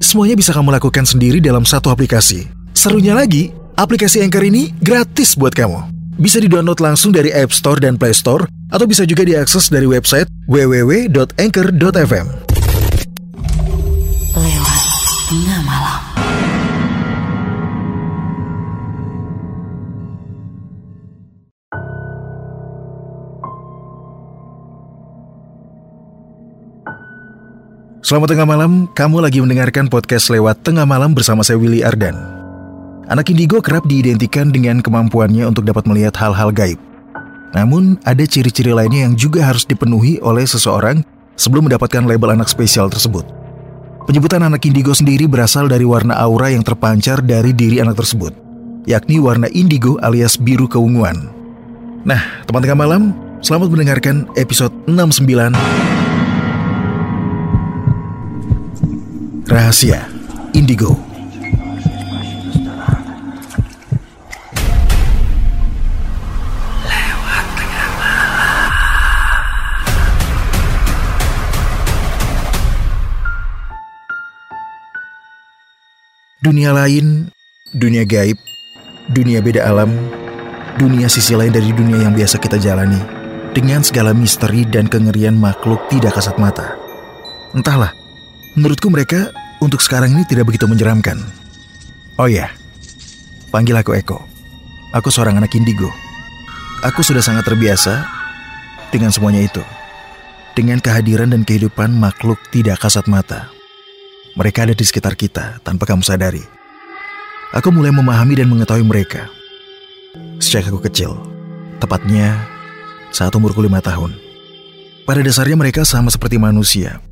semuanya bisa kamu lakukan sendiri dalam satu aplikasi. Serunya lagi, aplikasi Anchor ini gratis buat kamu. Bisa di-download langsung dari App Store dan Play Store, atau bisa juga diakses dari website www.anchor.fm. Selamat tengah malam, kamu lagi mendengarkan podcast lewat tengah malam bersama saya Willy Ardan. Anak indigo kerap diidentikan dengan kemampuannya untuk dapat melihat hal-hal gaib. Namun, ada ciri-ciri lainnya yang juga harus dipenuhi oleh seseorang sebelum mendapatkan label anak spesial tersebut. Penyebutan anak indigo sendiri berasal dari warna aura yang terpancar dari diri anak tersebut, yakni warna indigo alias biru keunguan. Nah, teman tengah malam, selamat mendengarkan episode 69 Rahasia Indigo Dunia lain, dunia gaib, dunia beda alam, dunia sisi lain dari dunia yang biasa kita jalani, dengan segala misteri dan kengerian makhluk tidak kasat mata. Entahlah, menurutku mereka untuk sekarang ini tidak begitu menyeramkan. Oh ya, panggil aku Eko. Aku seorang anak indigo. Aku sudah sangat terbiasa dengan semuanya itu. Dengan kehadiran dan kehidupan makhluk tidak kasat mata. Mereka ada di sekitar kita tanpa kamu sadari. Aku mulai memahami dan mengetahui mereka. Sejak aku kecil, tepatnya saat umurku lima tahun. Pada dasarnya mereka sama seperti manusia.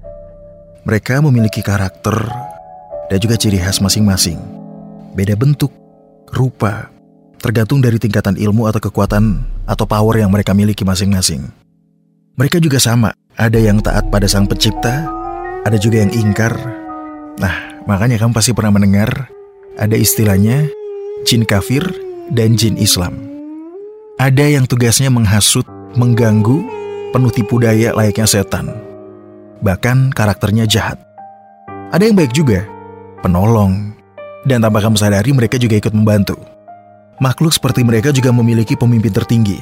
Mereka memiliki karakter dan juga ciri khas masing-masing. Beda bentuk, rupa, tergantung dari tingkatan ilmu atau kekuatan atau power yang mereka miliki masing-masing. Mereka juga sama, ada yang taat pada sang pencipta, ada juga yang ingkar. Nah, makanya kamu pasti pernah mendengar ada istilahnya jin kafir dan jin Islam. Ada yang tugasnya menghasut, mengganggu, penuh tipu daya layaknya setan. Bahkan karakternya jahat. Ada yang baik juga, penolong. Dan tanpa kamu sadari mereka juga ikut membantu. Makhluk seperti mereka juga memiliki pemimpin tertinggi.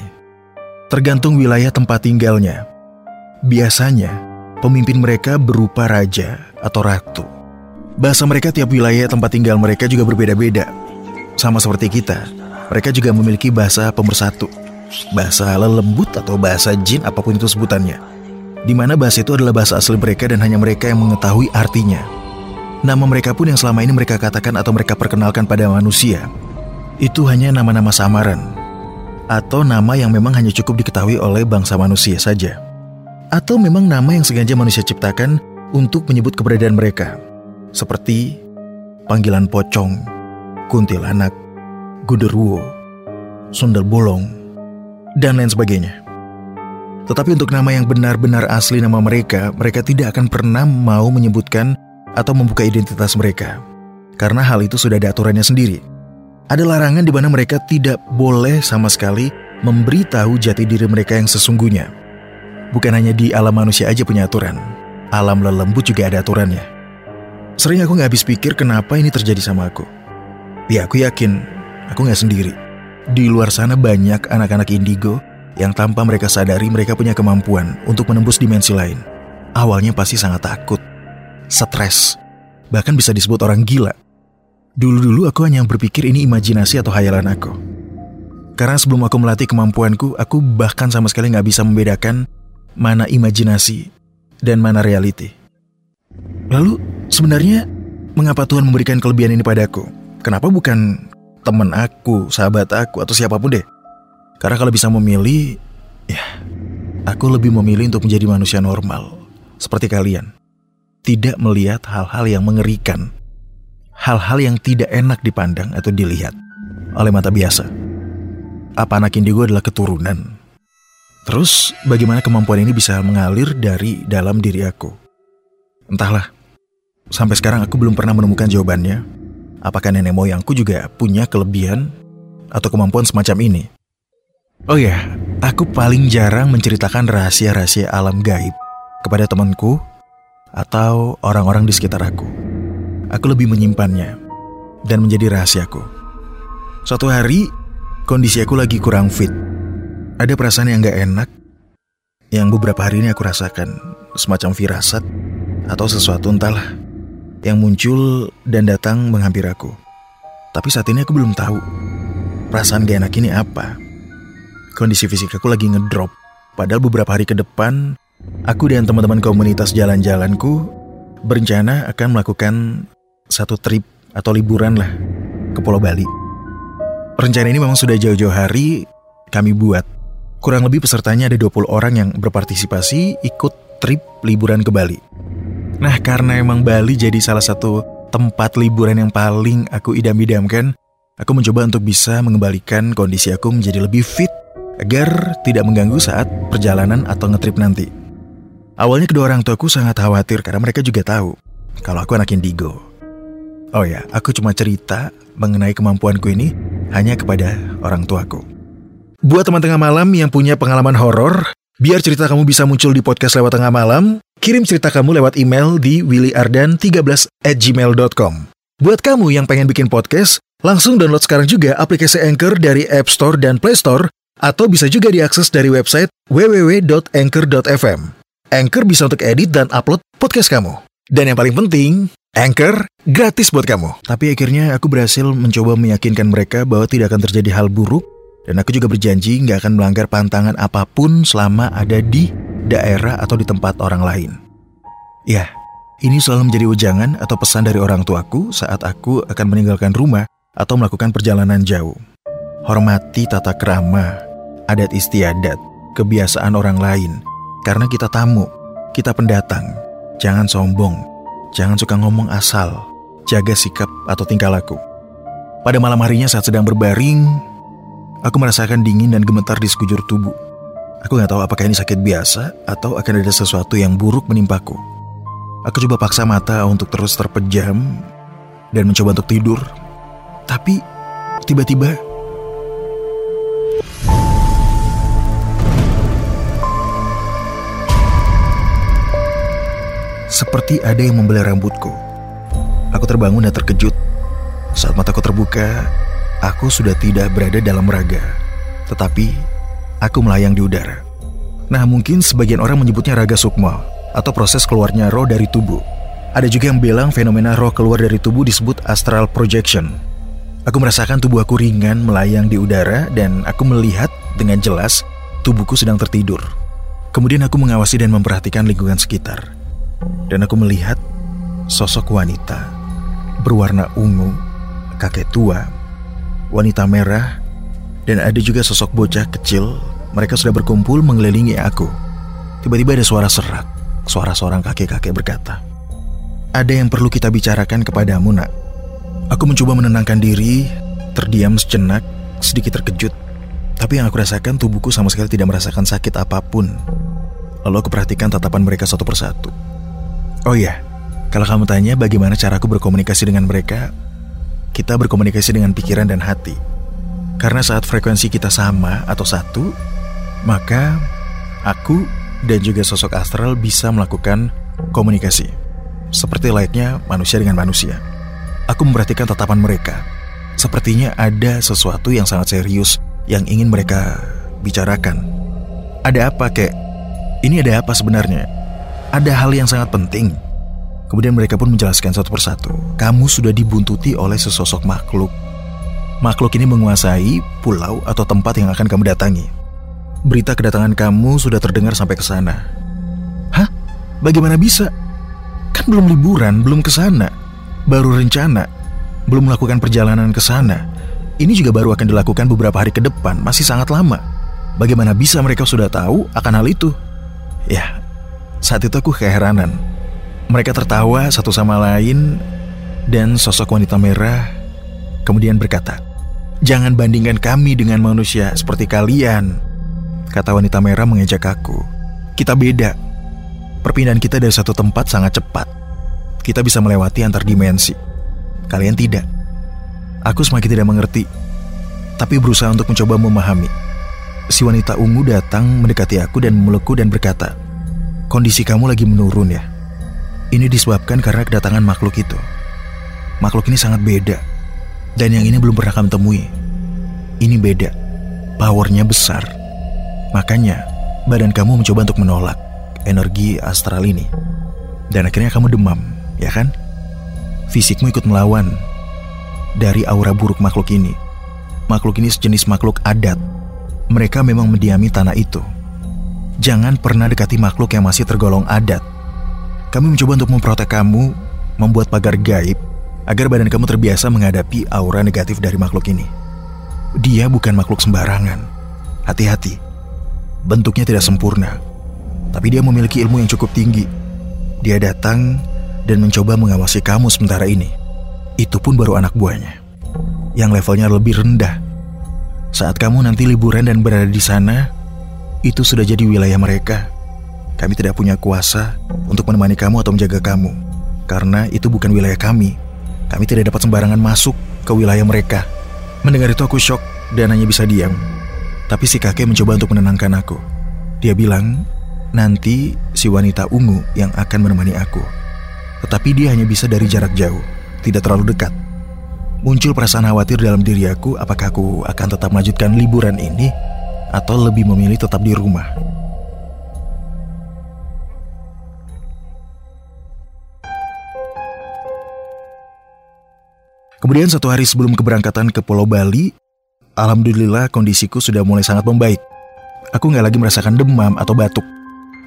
Tergantung wilayah tempat tinggalnya. Biasanya, pemimpin mereka berupa raja atau ratu. Bahasa mereka tiap wilayah tempat tinggal mereka juga berbeda-beda. Sama seperti kita, mereka juga memiliki bahasa pemersatu. Bahasa lelembut atau bahasa jin apa pun itu sebutannya. Di mana bahasa itu adalah bahasa asli mereka dan hanya mereka yang mengetahui artinya. Nama mereka pun yang selama ini mereka katakan atau mereka perkenalkan pada manusia, itu hanya nama-nama samaran. Atau nama yang memang hanya cukup diketahui oleh bangsa manusia saja. Atau memang nama yang sengaja manusia ciptakan untuk menyebut keberadaan mereka seperti panggilan pocong, kuntilanak, gudurwo, sundel bolong, dan lain sebagainya. Tetapi untuk nama yang benar-benar asli nama mereka, mereka tidak akan pernah mau menyebutkan atau membuka identitas mereka. Karena hal itu sudah ada aturannya sendiri. Ada larangan di mana mereka tidak boleh sama sekali memberitahu jati diri mereka yang sesungguhnya. Bukan hanya di alam manusia aja punya aturan, alam lelembut juga ada aturannya. Sering aku nggak habis pikir kenapa ini terjadi sama aku. Ya aku yakin, aku nggak sendiri. Di luar sana banyak anak-anak indigo yang tanpa mereka sadari mereka punya kemampuan untuk menembus dimensi lain. Awalnya pasti sangat takut, stres, bahkan bisa disebut orang gila. Dulu-dulu aku hanya berpikir ini imajinasi atau hayalan aku. Karena sebelum aku melatih kemampuanku, aku bahkan sama sekali nggak bisa membedakan mana imajinasi dan mana reality. Lalu sebenarnya mengapa Tuhan memberikan kelebihan ini padaku? Kenapa bukan teman aku, sahabat aku, atau siapa pun deh? Karena kalau bisa memilih, ya aku lebih memilih untuk menjadi manusia normal seperti kalian. Tidak melihat hal-hal yang mengerikan. hal-hal yang tidak enak dipandang atau dilihat oleh mata biasa. Apa anak indigo adalah keturunan? Terus bagaimana kemampuan ini bisa mengalir dari dalam diri aku? Entahlah, sampai sekarang aku belum pernah menemukan jawabannya. Apakah nenek moyangku juga punya kelebihan atau kemampuan semacam ini? Oh ya, aku paling jarang menceritakan rahasia-rahasia alam gaib kepada temanku atau orang-orang di sekitar aku. Aku lebih menyimpannya dan menjadi rahasiaku. Suatu hari, kondisi aku lagi kurang fit. Ada perasaan yang gak enak yang beberapa hari ini aku rasakan, semacam firasat atau sesuatu entahlah yang muncul dan datang menghampiri aku. Tapi saat ini aku belum tahu perasaan gak enak ini apa. Kondisi fisik aku lagi ngedrop, padahal beberapa hari ke depan aku dan teman-teman komunitas jalan-jalanku berencana akan melakukan satu trip atau liburan lah ke Pulau Bali. Rencana ini memang sudah jauh-jauh hari kami buat Kurang lebih pesertanya ada 20 orang yang berpartisipasi ikut trip liburan ke Bali. Nah, karena emang Bali jadi salah satu tempat liburan yang paling aku idam-idamkan, aku mencoba untuk bisa mengembalikan kondisi aku menjadi lebih fit agar tidak mengganggu saat perjalanan atau ngetrip nanti. Awalnya kedua orang tuaku sangat khawatir karena mereka juga tahu kalau aku anak indigo. Oh ya, aku cuma cerita mengenai kemampuanku ini hanya kepada orang tuaku. Buat teman tengah malam yang punya pengalaman horor, biar cerita kamu bisa muncul di podcast lewat tengah malam, kirim cerita kamu lewat email di willyardan13 at gmail.com. Buat kamu yang pengen bikin podcast, langsung download sekarang juga aplikasi Anchor dari App Store dan Play Store, atau bisa juga diakses dari website www.anchor.fm. Anchor bisa untuk edit dan upload podcast kamu. Dan yang paling penting, Anchor gratis buat kamu. Tapi akhirnya aku berhasil mencoba meyakinkan mereka bahwa tidak akan terjadi hal buruk dan aku juga berjanji nggak akan melanggar pantangan apa pun selama ada di daerah atau di tempat orang lain. Ya, ini selalu menjadi ujangan atau pesan dari orang tuaku saat aku akan meninggalkan rumah atau melakukan perjalanan jauh. Hormati tata krama, adat istiadat, kebiasaan orang lain. Karena kita tamu, kita pendatang. Jangan sombong, jangan suka ngomong asal, jaga sikap atau tingkah laku. Pada malam harinya saat sedang berbaring, Aku merasakan dingin dan gemetar di sekujur tubuh. Aku nggak tahu apakah ini sakit biasa atau akan ada sesuatu yang buruk menimpaku. Aku coba paksa mata untuk terus terpejam dan mencoba untuk tidur. Tapi tiba-tiba seperti ada yang membelai rambutku. Aku terbangun dan terkejut. Saat mataku terbuka, Aku sudah tidak berada dalam raga, tetapi aku melayang di udara. Nah, mungkin sebagian orang menyebutnya raga sukma atau proses keluarnya roh dari tubuh. Ada juga yang bilang fenomena roh keluar dari tubuh disebut astral projection. Aku merasakan tubuh aku ringan melayang di udara dan aku melihat dengan jelas tubuhku sedang tertidur. Kemudian aku mengawasi dan memperhatikan lingkungan sekitar. Dan aku melihat sosok wanita berwarna ungu, kakek tua, wanita merah, dan ada juga sosok bocah kecil. Mereka sudah berkumpul mengelilingi aku. Tiba-tiba ada suara serak. Suara seorang kakek-kakek berkata, Ada yang perlu kita bicarakan kepadamu nak. Aku mencoba menenangkan diri, terdiam sejenak, sedikit terkejut. Tapi yang aku rasakan tubuhku sama sekali tidak merasakan sakit apa pun. Lalu aku perhatikan tatapan mereka satu persatu. Oh iya, kalau kamu tanya bagaimana cara aku berkomunikasi dengan mereka, kita berkomunikasi dengan pikiran dan hati. Karena saat frekuensi kita sama atau satu, maka aku dan juga sosok astral bisa melakukan komunikasi. Seperti layaknya manusia dengan manusia. Aku memperhatikan tatapan mereka. Sepertinya ada sesuatu yang sangat serius yang ingin mereka bicarakan. Ada apa, kek? Ini ada apa sebenarnya? Ada hal yang sangat penting Kemudian mereka pun menjelaskan satu persatu. Kamu sudah dibuntuti oleh sesosok makhluk. Makhluk ini menguasai pulau atau tempat yang akan kamu datangi. Berita kedatangan kamu sudah terdengar sampai ke sana. Hah? Bagaimana bisa? Kan belum liburan, belum ke sana. Baru rencana. Belum melakukan perjalanan ke sana. Ini juga baru akan dilakukan beberapa hari ke depan, masih sangat lama. Bagaimana bisa mereka sudah tahu akan hal itu? Ya, saat itu aku keheranan. Mereka tertawa satu sama lain Dan sosok wanita merah kemudian berkata, Jangan bandingkan kami dengan manusia seperti kalian. Kata wanita merah mengejek aku. Kita beda. Perpindahan kita dari satu tempat sangat cepat. Kita bisa melewati antar dimensi. Kalian tidak. Aku semakin tidak mengerti, tapi berusaha untuk mencoba memahami. Si wanita ungu datang mendekati aku dan memelukku dan berkata, Kondisi kamu lagi menurun ya. Ini disebabkan karena kedatangan makhluk itu. Makhluk ini sangat beda dan yang ini belum pernah kamu temui. Ini beda. Powernya besar. Makanya, badan kamu mencoba untuk menolak energi astral ini. Dan akhirnya kamu demam, ya kan? Fisikmu ikut melawan dari aura buruk makhluk ini. Makhluk ini sejenis makhluk adat. Mereka memang mendiami tanah itu. Jangan pernah dekati makhluk yang masih tergolong adat. Kami mencoba untuk memprotek kamu, membuat pagar gaib agar badan kamu terbiasa menghadapi aura negatif dari makhluk ini. Dia bukan makhluk sembarangan. Hati-hati. Bentuknya tidak sempurna, tapi dia memiliki ilmu yang cukup tinggi. Dia datang dan mencoba mengawasi kamu sementara ini. Itu pun baru anak buahnya, yang levelnya lebih rendah. Saat kamu nanti liburan dan berada di sana, itu sudah jadi wilayah mereka. Kami tidak punya kuasa untuk menemani kamu atau menjaga kamu, karena itu bukan wilayah kami. Kami tidak dapat sembarangan masuk ke wilayah mereka. Mendengar itu aku shock dan hanya bisa diam. Tapi si kakek mencoba untuk menenangkan aku. Dia bilang, nanti si wanita ungu yang akan menemani aku. Tetapi dia hanya bisa dari jarak jauh, tidak terlalu dekat. Muncul perasaan khawatir dalam diri aku apakah aku akan tetap melanjutkan liburan ini atau lebih memilih tetap di rumah. Kemudian satu hari sebelum keberangkatan ke Pulau Bali, Alhamdulillah kondisiku sudah mulai sangat membaik. Aku nggak lagi merasakan demam atau batuk.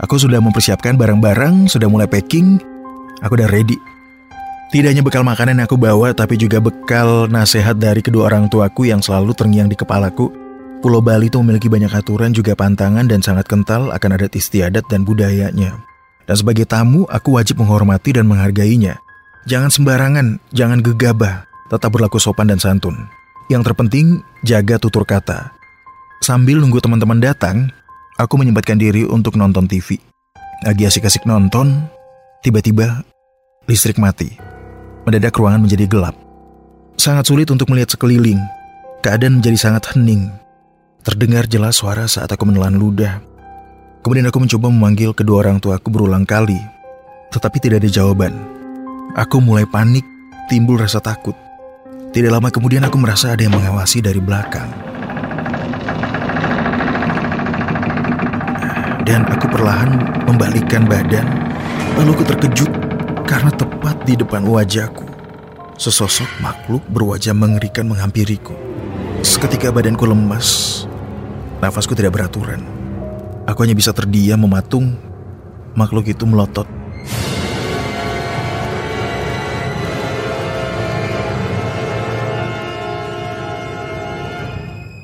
Aku sudah mempersiapkan barang-barang, sudah mulai packing, aku udah ready. Tidak hanya bekal makanan yang aku bawa, tapi juga bekal nasihat dari kedua orang tuaku yang selalu terngiang di kepalaku. Pulau Bali itu memiliki banyak aturan, juga pantangan dan sangat kental akan adat istiadat dan budayanya. Dan sebagai tamu, aku wajib menghormati dan menghargainya. Jangan sembarangan, jangan gegabah, tetap berlaku sopan dan santun. Yang terpenting, jaga tutur kata. Sambil nunggu teman-teman datang, aku menyempatkan diri untuk nonton TV. Lagi asik-asik nonton, tiba-tiba listrik mati. Mendadak ruangan menjadi gelap. Sangat sulit untuk melihat sekeliling. Keadaan menjadi sangat hening. Terdengar jelas suara saat aku menelan ludah. Kemudian aku mencoba memanggil kedua orang tuaku berulang kali, tetapi tidak ada jawaban. Aku mulai panik, timbul rasa takut. Tidak lama kemudian aku merasa ada yang mengawasi dari belakang. Dan aku perlahan membalikkan badan, lalu aku terkejut karena tepat di depan wajahku. Sesosok makhluk berwajah mengerikan menghampiriku. Seketika badanku lemas, nafasku tidak beraturan. Aku hanya bisa terdiam mematung. Makhluk itu melotot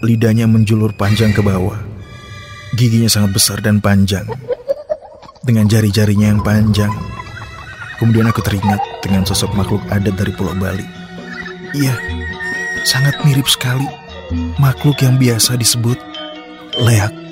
Lidahnya menjulur panjang ke bawah. Giginya sangat besar dan panjang. Dengan jari-jarinya yang panjang. Kemudian aku teringat dengan sosok makhluk adat dari Pulau Bali. Iya, sangat mirip sekali. Makhluk yang biasa disebut leak.